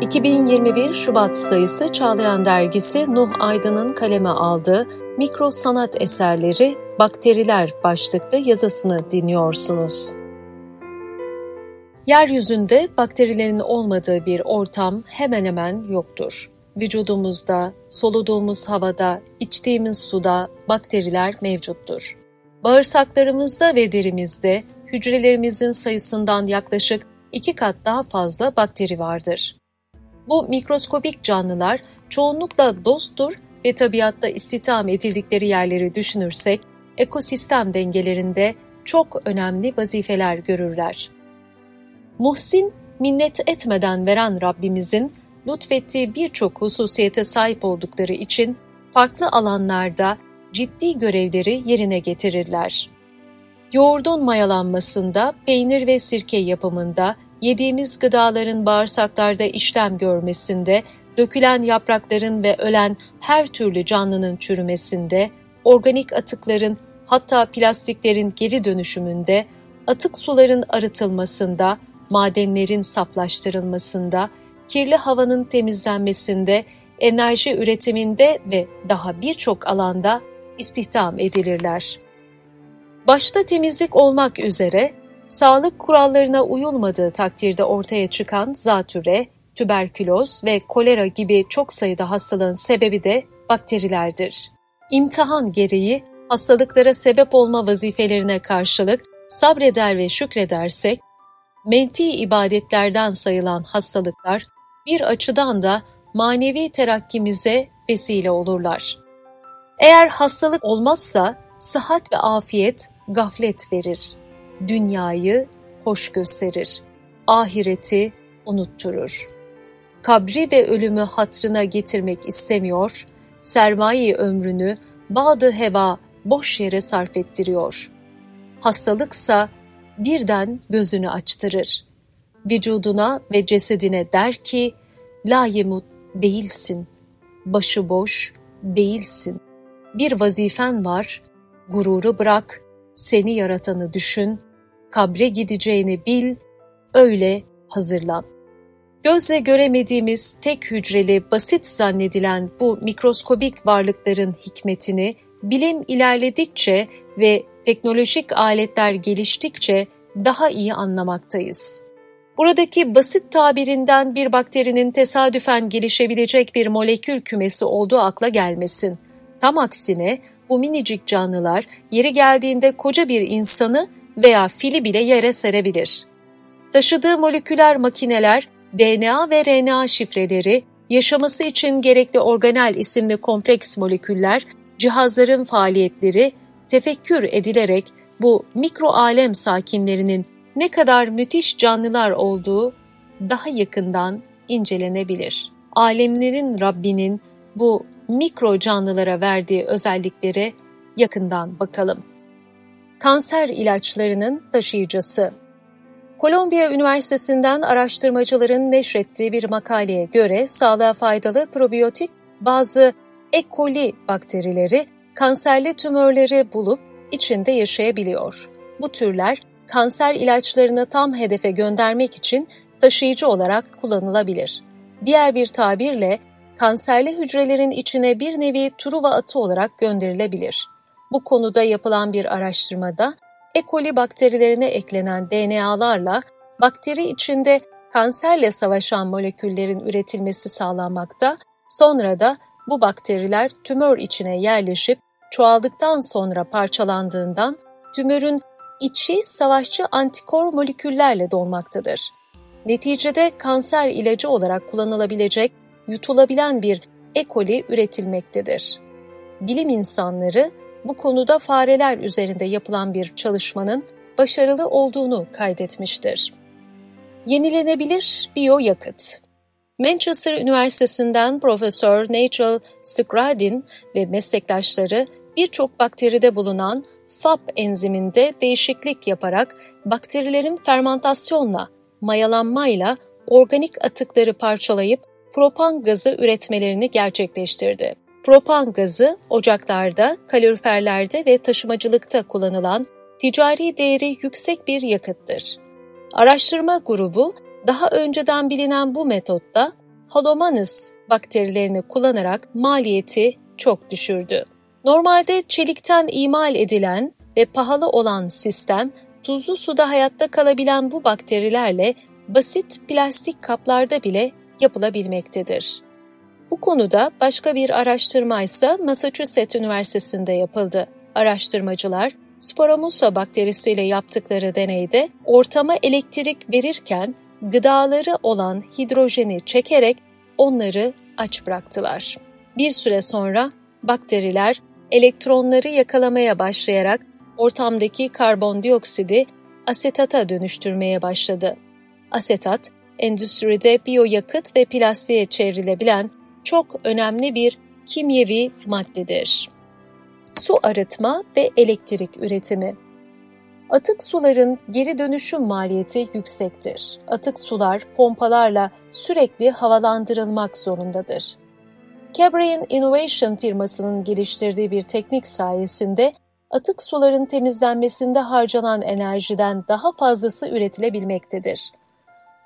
2021 Şubat sayısı Çağlayan Dergisi Nuh Aydın'ın kaleme aldığı mikro sanat eserleri Bakteriler başlıklı yazısını dinliyorsunuz. Yeryüzünde bakterilerin olmadığı bir ortam hemen hemen yoktur. Vücudumuzda, soluduğumuz havada, içtiğimiz suda bakteriler mevcuttur. Bağırsaklarımızda ve derimizde hücrelerimizin sayısından yaklaşık iki kat daha fazla bakteri vardır. Bu mikroskopik canlılar çoğunlukla dosttur ve tabiatta istihdam edildikleri yerleri düşünürsek, ekosistem dengelerinde çok önemli vazifeler görürler. Muhsin, minnet etmeden veren Rabbimizin lütfettiği birçok hususiyete sahip oldukları için farklı alanlarda ciddi görevleri yerine getirirler. Yoğurdun mayalanmasında, peynir ve sirke yapımında, yediğimiz gıdaların bağırsaklarda işlem görmesinde, dökülen yaprakların ve ölen her türlü canlının çürümesinde, organik atıkların hatta plastiklerin geri dönüşümünde, atık suların arıtılmasında, madenlerin saflaştırılmasında, kirli havanın temizlenmesinde, enerji üretiminde ve daha birçok alanda istihdam edilirler. Başta temizlik olmak üzere sağlık kurallarına uyulmadığı takdirde ortaya çıkan zatüre, tüberküloz ve kolera gibi çok sayıda hastalığın sebebi de bakterilerdir. İmtihan gereği hastalıklara sebep olma vazifelerine karşılık sabreder ve şükredersek, menfi ibadetlerden sayılan hastalıklar bir açıdan da manevi terakkimize vesile olurlar. Eğer hastalık olmazsa sıhhat ve afiyet gaflet verir. Dünyayı hoş gösterir. Ahireti unutturur. Kabri ve ölümü hatrına getirmek istemiyor, sermaye ömrünü bağdı heva boş yere sarf ettiriyor. Hastalıksa birden gözünü açtırır. Vücuduna ve cesedine der ki, la yemut değilsin, başıboş değilsin. Bir vazifen var, gururu bırak, seni yaratanı düşün, kabre gideceğini bil, öyle hazırlan. Gözle göremediğimiz tek hücreli basit zannedilen bu mikroskobik varlıkların hikmetini bilim ilerledikçe ve teknolojik aletler geliştikçe daha iyi anlamaktayız. Buradaki basit tabirinden bir bakterinin tesadüfen gelişebilecek bir molekül kümesi olduğu akla gelmesin. Tam aksine bu minicik canlılar yeri geldiğinde koca bir insanı veya fili bile yere serebilir. Taşıdığı moleküler makineler, DNA ve RNA şifreleri, yaşaması için gerekli organel isimli kompleks moleküller, cihazların faaliyetleri tefekkür edilerek bu mikro alem sakinlerinin ne kadar müthiş canlılar olduğu daha yakından incelenebilir. Alemlerin Rabbinin bu mikro canlılara verdiği özelliklere yakından bakalım. Kanser ilaçlarının taşıyıcısı Kolombiya Üniversitesi'nden araştırmacıların neşrettiği bir makaleye göre sağlığa faydalı probiyotik bazı E. coli bakterileri kanserli tümörleri bulup içinde yaşayabiliyor. Bu türler kanser ilaçlarını tam hedefe göndermek için taşıyıcı olarak kullanılabilir. Diğer bir tabirle kanserli hücrelerin içine bir nevi Truva atı olarak gönderilebilir. Bu konuda yapılan bir araştırmada E. coli bakterilerine eklenen DNA'larla bakteri içinde kanserle savaşan moleküllerin üretilmesi sağlanmakta, sonra da bu bakteriler tümör içine yerleşip çoğaldıktan sonra parçalandığından tümörün içi savaşçı antikor moleküllerle dolmaktadır. Neticede kanser ilacı olarak kullanılabilecek yutulabilen bir E. coli üretilmektedir. Bilim insanları bu konuda fareler üzerinde yapılan bir çalışmanın başarılı olduğunu kaydetmiştir. Yenilenebilir biyoyakıt Manchester Üniversitesi'nden Profesör Nigel Skradin ve meslektaşları birçok bakteride bulunan FAP enziminde değişiklik yaparak bakterilerin fermentasyonla, mayalanmayla organik atıkları parçalayıp propan gazı üretmelerini gerçekleştirdi. Propan gazı ocaklarda, kaloriferlerde ve taşımacılıkta kullanılan ticari değeri yüksek bir yakıttır. Araştırma grubu daha önceden bilinen bu metotta Halomanus bakterilerini kullanarak maliyeti çok düşürdü. Normalde çelikten imal edilen ve pahalı olan sistem, tuzlu suda hayatta kalabilen bu bakterilerle basit plastik kaplarda bile yapılabilmektedir. Bu konuda başka bir araştırma ise Massachusetts Üniversitesi'nde yapıldı. Araştırmacılar, Sporomusa bakterisiyle yaptıkları deneyde ortama elektrik verirken gıdaları olan hidrojeni çekerek onları aç bıraktılar. Bir süre sonra bakteriler elektronları yakalamaya başlayarak ortamdaki karbondioksidi asetata dönüştürmeye başladı. Asetat, endüstride biyoyakıt ve plastiğe çevrilebilen çok önemli bir kimyevi maddedir. Su arıtma ve elektrik üretimi Atık suların geri dönüşüm maliyeti yüksektir. Atık sular pompalarla sürekli havalandırılmak zorundadır. Cabrian Innovation firmasının geliştirdiği bir teknik sayesinde atık suların temizlenmesinde harcanan enerjiden daha fazlası üretilebilmektedir.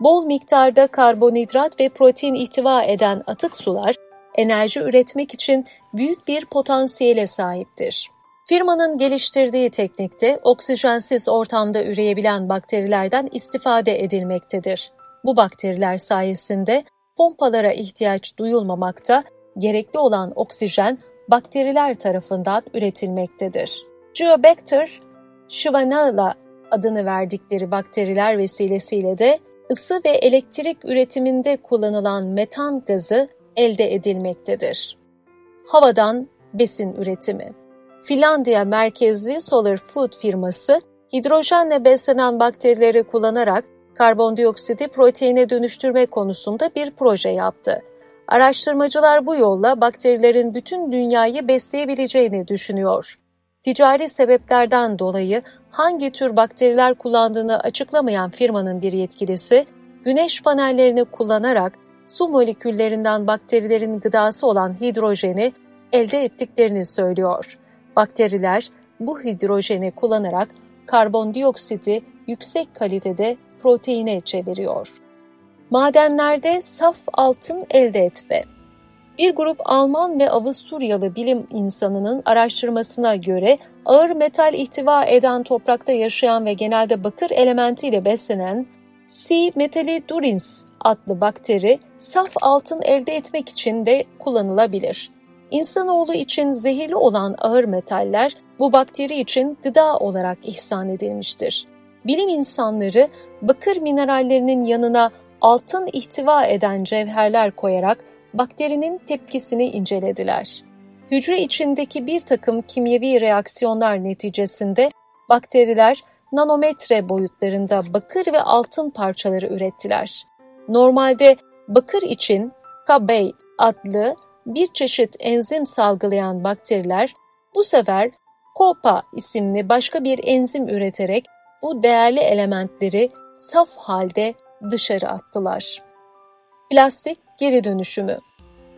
Bol miktarda karbonhidrat ve protein ihtiva eden atık sular, enerji üretmek için büyük bir potansiyele sahiptir. Firmanın geliştirdiği teknikte oksijensiz ortamda üreyebilen bakterilerden istifade edilmektedir. Bu bakteriler sayesinde pompalara ihtiyaç duyulmamakta, gerekli olan oksijen bakteriler tarafından üretilmektedir. Geobacter, Shivanella adını verdikleri bakteriler vesilesiyle de ısı ve elektrik üretiminde kullanılan metan gazı elde edilmektedir. Havadan besin üretimi Finlandiya merkezli Solar Food firması hidrojenle beslenen bakterileri kullanarak karbondioksiti proteine dönüştürme konusunda bir proje yaptı. Araştırmacılar bu yolla bakterilerin bütün dünyayı besleyebileceğini düşünüyor. Ticari sebeplerden dolayı hangi tür bakteriler kullandığını açıklamayan firmanın bir yetkilisi, güneş panellerini kullanarak su moleküllerinden bakterilerin gıdası olan hidrojeni elde ettiklerini söylüyor. Bakteriler bu hidrojeni kullanarak karbondioksiti yüksek kalitede proteine çeviriyor. Madenlerde saf altın elde etme bir grup Alman ve Avusturyalı bilim insanının araştırmasına göre ağır metal ihtiva eden toprakta yaşayan ve genelde bakır elementiyle beslenen C. metalidurins adlı bakteri saf altın elde etmek için de kullanılabilir. İnsanoğlu için zehirli olan ağır metaller bu bakteri için gıda olarak ihsan edilmiştir. Bilim insanları bakır minerallerinin yanına altın ihtiva eden cevherler koyarak bakterinin tepkisini incelediler. Hücre içindeki bir takım kimyevi reaksiyonlar neticesinde bakteriler nanometre boyutlarında bakır ve altın parçaları ürettiler. Normalde bakır için Cabey adlı bir çeşit enzim salgılayan bakteriler bu sefer COPA isimli başka bir enzim üreterek bu değerli elementleri saf halde dışarı attılar. Plastik geri dönüşümü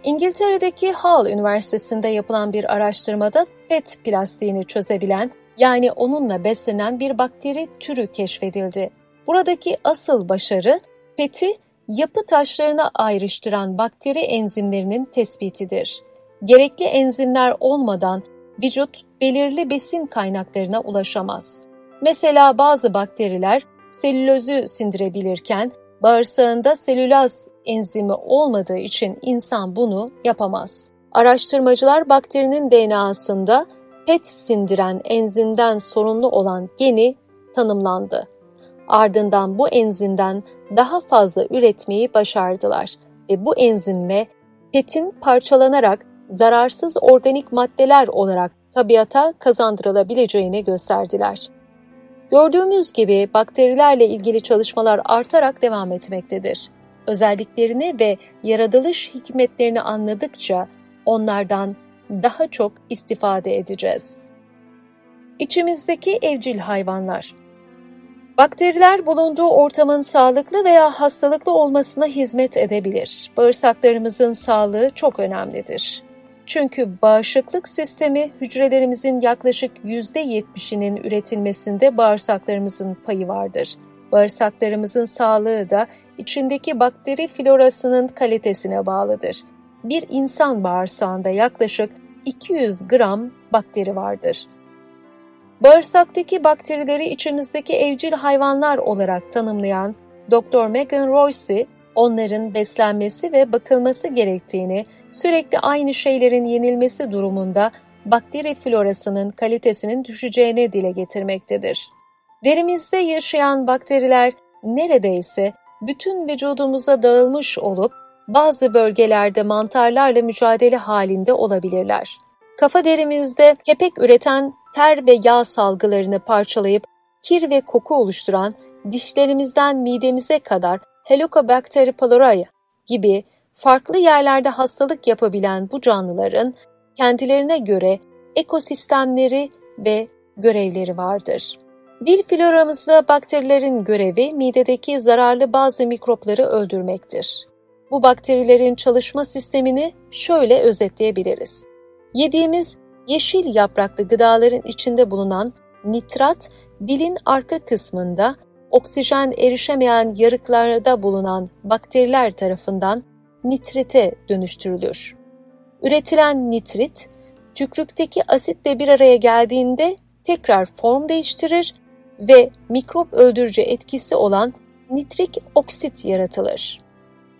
İngiltere'deki Hull Üniversitesi'nde yapılan bir araştırmada PET plastiğini çözebilen yani onunla beslenen bir bakteri türü keşfedildi. Buradaki asıl başarı PET'i yapı taşlarına ayrıştıran bakteri enzimlerinin tespitidir. Gerekli enzimler olmadan vücut belirli besin kaynaklarına ulaşamaz. Mesela bazı bakteriler selülozü sindirebilirken bağırsağında selülaz enzimi olmadığı için insan bunu yapamaz. Araştırmacılar bakterinin DNA'sında PET sindiren enzimden sorumlu olan geni tanımlandı. Ardından bu enzimden daha fazla üretmeyi başardılar ve bu enzimle PET'in parçalanarak zararsız organik maddeler olarak tabiata kazandırılabileceğini gösterdiler. Gördüğümüz gibi bakterilerle ilgili çalışmalar artarak devam etmektedir. Özelliklerini ve yaratılış hikmetlerini anladıkça onlardan daha çok istifade edeceğiz. İçimizdeki evcil hayvanlar Bakteriler bulunduğu ortamın sağlıklı veya hastalıklı olmasına hizmet edebilir. Bağırsaklarımızın sağlığı çok önemlidir. Çünkü bağışıklık sistemi hücrelerimizin yaklaşık %70'inin üretilmesinde bağırsaklarımızın payı vardır. Bağırsaklarımızın sağlığı da içindeki bakteri florasının kalitesine bağlıdır. Bir insan bağırsağında yaklaşık 200 gram bakteri vardır. Bağırsaktaki bakterileri içimizdeki evcil hayvanlar olarak tanımlayan Dr. Megan Royce, onların beslenmesi ve bakılması gerektiğini, sürekli aynı şeylerin yenilmesi durumunda bakteri florasının kalitesinin düşeceğini dile getirmektedir. Derimizde yaşayan bakteriler neredeyse bütün vücudumuza dağılmış olup bazı bölgelerde mantarlarla mücadele halinde olabilirler. Kafa derimizde kepek üreten ter ve yağ salgılarını parçalayıp kir ve koku oluşturan dişlerimizden midemize kadar Helicobacter pylori gibi farklı yerlerde hastalık yapabilen bu canlıların kendilerine göre ekosistemleri ve görevleri vardır. Dil floramızda bakterilerin görevi midedeki zararlı bazı mikropları öldürmektir. Bu bakterilerin çalışma sistemini şöyle özetleyebiliriz. Yediğimiz yeşil yapraklı gıdaların içinde bulunan nitrat dilin arka kısmında oksijen erişemeyen yarıklarda bulunan bakteriler tarafından nitrite dönüştürülür. Üretilen nitrit, tükrükteki asitle bir araya geldiğinde tekrar form değiştirir ve mikrop öldürücü etkisi olan nitrik oksit yaratılır.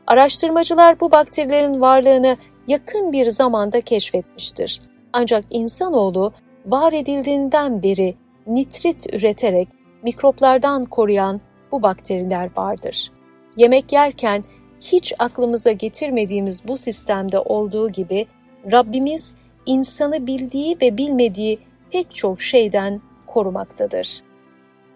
Araştırmacılar bu bakterilerin varlığını yakın bir zamanda keşfetmiştir. Ancak insanoğlu var edildiğinden beri nitrit üreterek mikroplardan koruyan bu bakteriler vardır. Yemek yerken hiç aklımıza getirmediğimiz bu sistemde olduğu gibi Rabbimiz insanı bildiği ve bilmediği pek çok şeyden korumaktadır.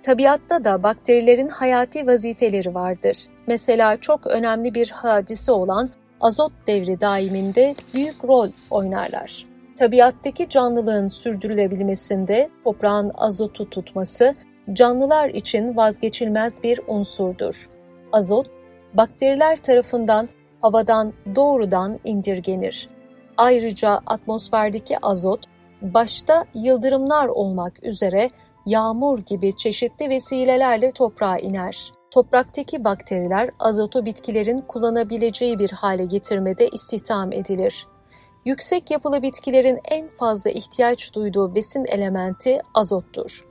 Tabiatta da bakterilerin hayati vazifeleri vardır. Mesela çok önemli bir hadise olan azot devri daiminde büyük rol oynarlar. Tabiattaki canlılığın sürdürülebilmesinde toprağın azotu tutması canlılar için vazgeçilmez bir unsurdur. Azot, bakteriler tarafından havadan doğrudan indirgenir. Ayrıca atmosferdeki azot, başta yıldırımlar olmak üzere yağmur gibi çeşitli vesilelerle toprağa iner. Topraktaki bakteriler azotu bitkilerin kullanabileceği bir hale getirmede istihdam edilir. Yüksek yapılı bitkilerin en fazla ihtiyaç duyduğu besin elementi azottur.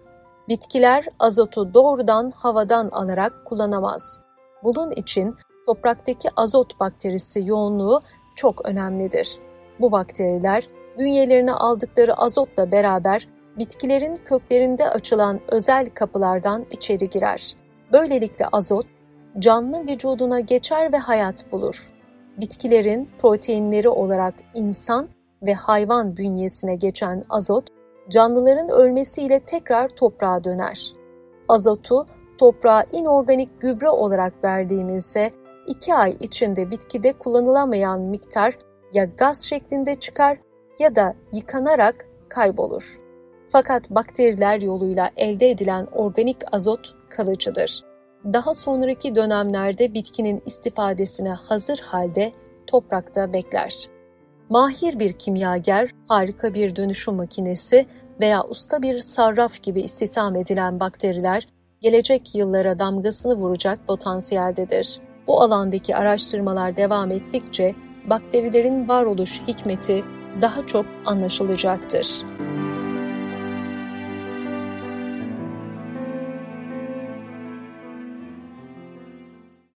Bitkiler azotu doğrudan havadan alarak kullanamaz. Bunun için topraktaki azot bakterisi yoğunluğu çok önemlidir. Bu bakteriler bünyelerine aldıkları azotla beraber bitkilerin köklerinde açılan özel kapılardan içeri girer. Böylelikle azot canlı vücuduna geçer ve hayat bulur. Bitkilerin proteinleri olarak insan ve hayvan bünyesine geçen azot canlıların ölmesiyle tekrar toprağa döner. Azotu toprağa inorganik gübre olarak verdiğimizde 2 ay içinde bitkide kullanılamayan miktar ya gaz şeklinde çıkar ya da yıkanarak kaybolur. Fakat bakteriler yoluyla elde edilen organik azot kalıcıdır. Daha sonraki dönemlerde bitkinin istifadesine hazır halde toprakta bekler. Mahir bir kimyager, harika bir dönüşüm makinesi veya usta bir sarraf gibi istihdam edilen bakteriler gelecek yıllara damgasını vuracak potansiyeldedir. Bu alandaki araştırmalar devam ettikçe bakterilerin varoluş hikmeti daha çok anlaşılacaktır.